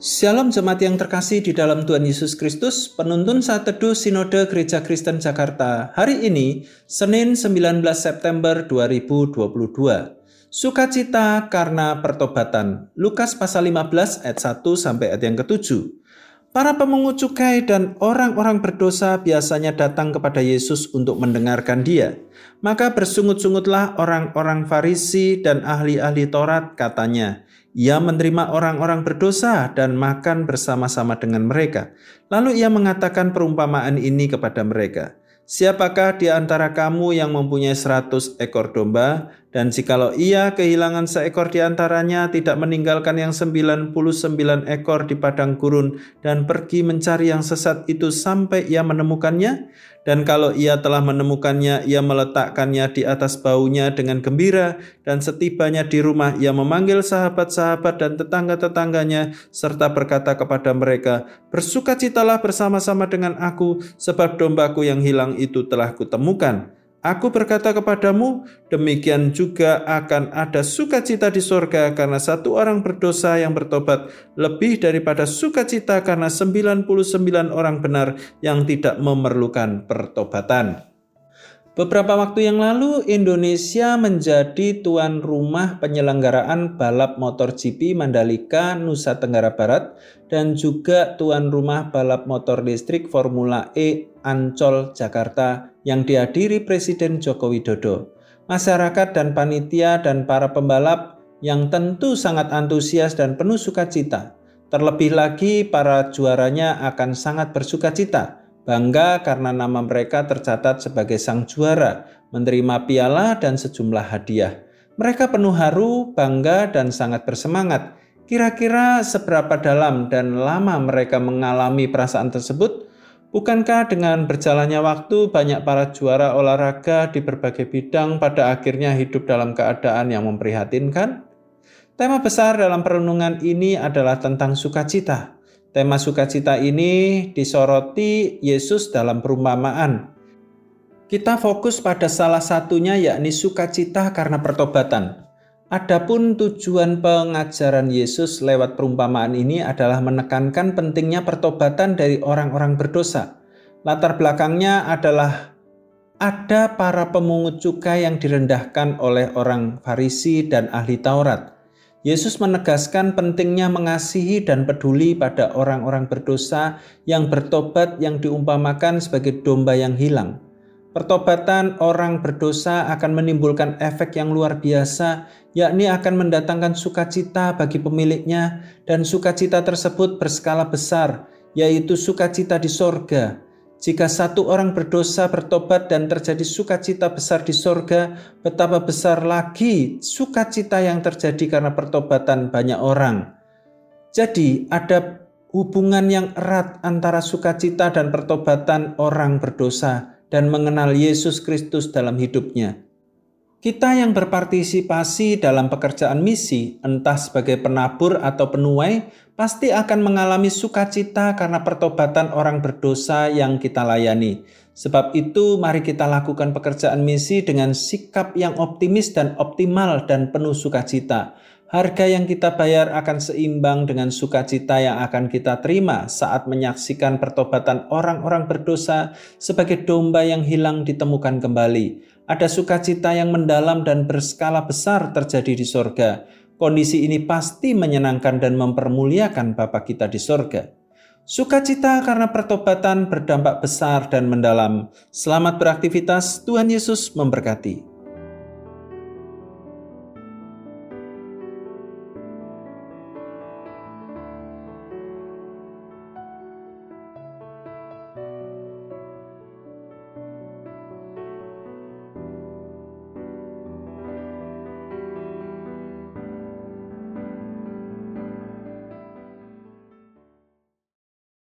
Shalom jemaat yang terkasih di dalam Tuhan Yesus Kristus, penuntun saat teduh Sinode Gereja Kristen Jakarta hari ini, Senin 19 September 2022. Sukacita karena pertobatan. Lukas pasal 15 ayat 1 sampai ayat yang ke-7. Para pemungut cukai dan orang-orang berdosa biasanya datang kepada Yesus untuk mendengarkan dia. Maka bersungut-sungutlah orang-orang Farisi dan ahli-ahli Taurat katanya, ia menerima orang-orang berdosa dan makan bersama-sama dengan mereka. Lalu ia mengatakan perumpamaan ini kepada mereka. Siapakah di antara kamu yang mempunyai seratus ekor domba, dan jikalau ia kehilangan seekor di antaranya, tidak meninggalkan yang sembilan puluh sembilan ekor di padang gurun, dan pergi mencari yang sesat itu sampai ia menemukannya? Dan kalau ia telah menemukannya, ia meletakkannya di atas baunya dengan gembira, dan setibanya di rumah, ia memanggil sahabat-sahabat dan tetangga-tetangganya, serta berkata kepada mereka, Bersukacitalah bersama-sama dengan aku, sebab dombaku yang hilang itu telah kutemukan. Aku berkata kepadamu, demikian juga akan ada sukacita di sorga karena satu orang berdosa yang bertobat lebih daripada sukacita karena 99 orang benar yang tidak memerlukan pertobatan. Beberapa waktu yang lalu, Indonesia menjadi tuan rumah penyelenggaraan balap motor GP Mandalika, Nusa Tenggara Barat, dan juga tuan rumah balap motor listrik Formula E Ancol, Jakarta, yang dihadiri Presiden Joko Widodo. Masyarakat dan panitia dan para pembalap yang tentu sangat antusias dan penuh sukacita. Terlebih lagi, para juaranya akan sangat bersukacita Bangga karena nama mereka tercatat sebagai sang juara, menerima piala dan sejumlah hadiah. Mereka penuh haru, bangga, dan sangat bersemangat. Kira-kira seberapa dalam dan lama mereka mengalami perasaan tersebut? Bukankah dengan berjalannya waktu banyak para juara olahraga di berbagai bidang pada akhirnya hidup dalam keadaan yang memprihatinkan? Tema besar dalam perenungan ini adalah tentang sukacita. Tema sukacita ini disoroti Yesus dalam perumpamaan. Kita fokus pada salah satunya yakni sukacita karena pertobatan. Adapun tujuan pengajaran Yesus lewat perumpamaan ini adalah menekankan pentingnya pertobatan dari orang-orang berdosa. Latar belakangnya adalah ada para pemungut cukai yang direndahkan oleh orang Farisi dan ahli Taurat. Yesus menegaskan pentingnya mengasihi dan peduli pada orang-orang berdosa yang bertobat yang diumpamakan sebagai domba yang hilang. Pertobatan orang berdosa akan menimbulkan efek yang luar biasa, yakni akan mendatangkan sukacita bagi pemiliknya, dan sukacita tersebut berskala besar, yaitu sukacita di sorga, jika satu orang berdosa bertobat dan terjadi sukacita besar di sorga, betapa besar lagi sukacita yang terjadi karena pertobatan banyak orang. Jadi, ada hubungan yang erat antara sukacita dan pertobatan orang berdosa dan mengenal Yesus Kristus dalam hidupnya. Kita yang berpartisipasi dalam pekerjaan misi, entah sebagai penabur atau penuai, pasti akan mengalami sukacita karena pertobatan orang berdosa yang kita layani. Sebab itu, mari kita lakukan pekerjaan misi dengan sikap yang optimis dan optimal dan penuh sukacita. Harga yang kita bayar akan seimbang dengan sukacita yang akan kita terima saat menyaksikan pertobatan orang-orang berdosa sebagai domba yang hilang ditemukan kembali ada sukacita yang mendalam dan berskala besar terjadi di sorga. Kondisi ini pasti menyenangkan dan mempermuliakan Bapa kita di sorga. Sukacita karena pertobatan berdampak besar dan mendalam. Selamat beraktivitas, Tuhan Yesus memberkati.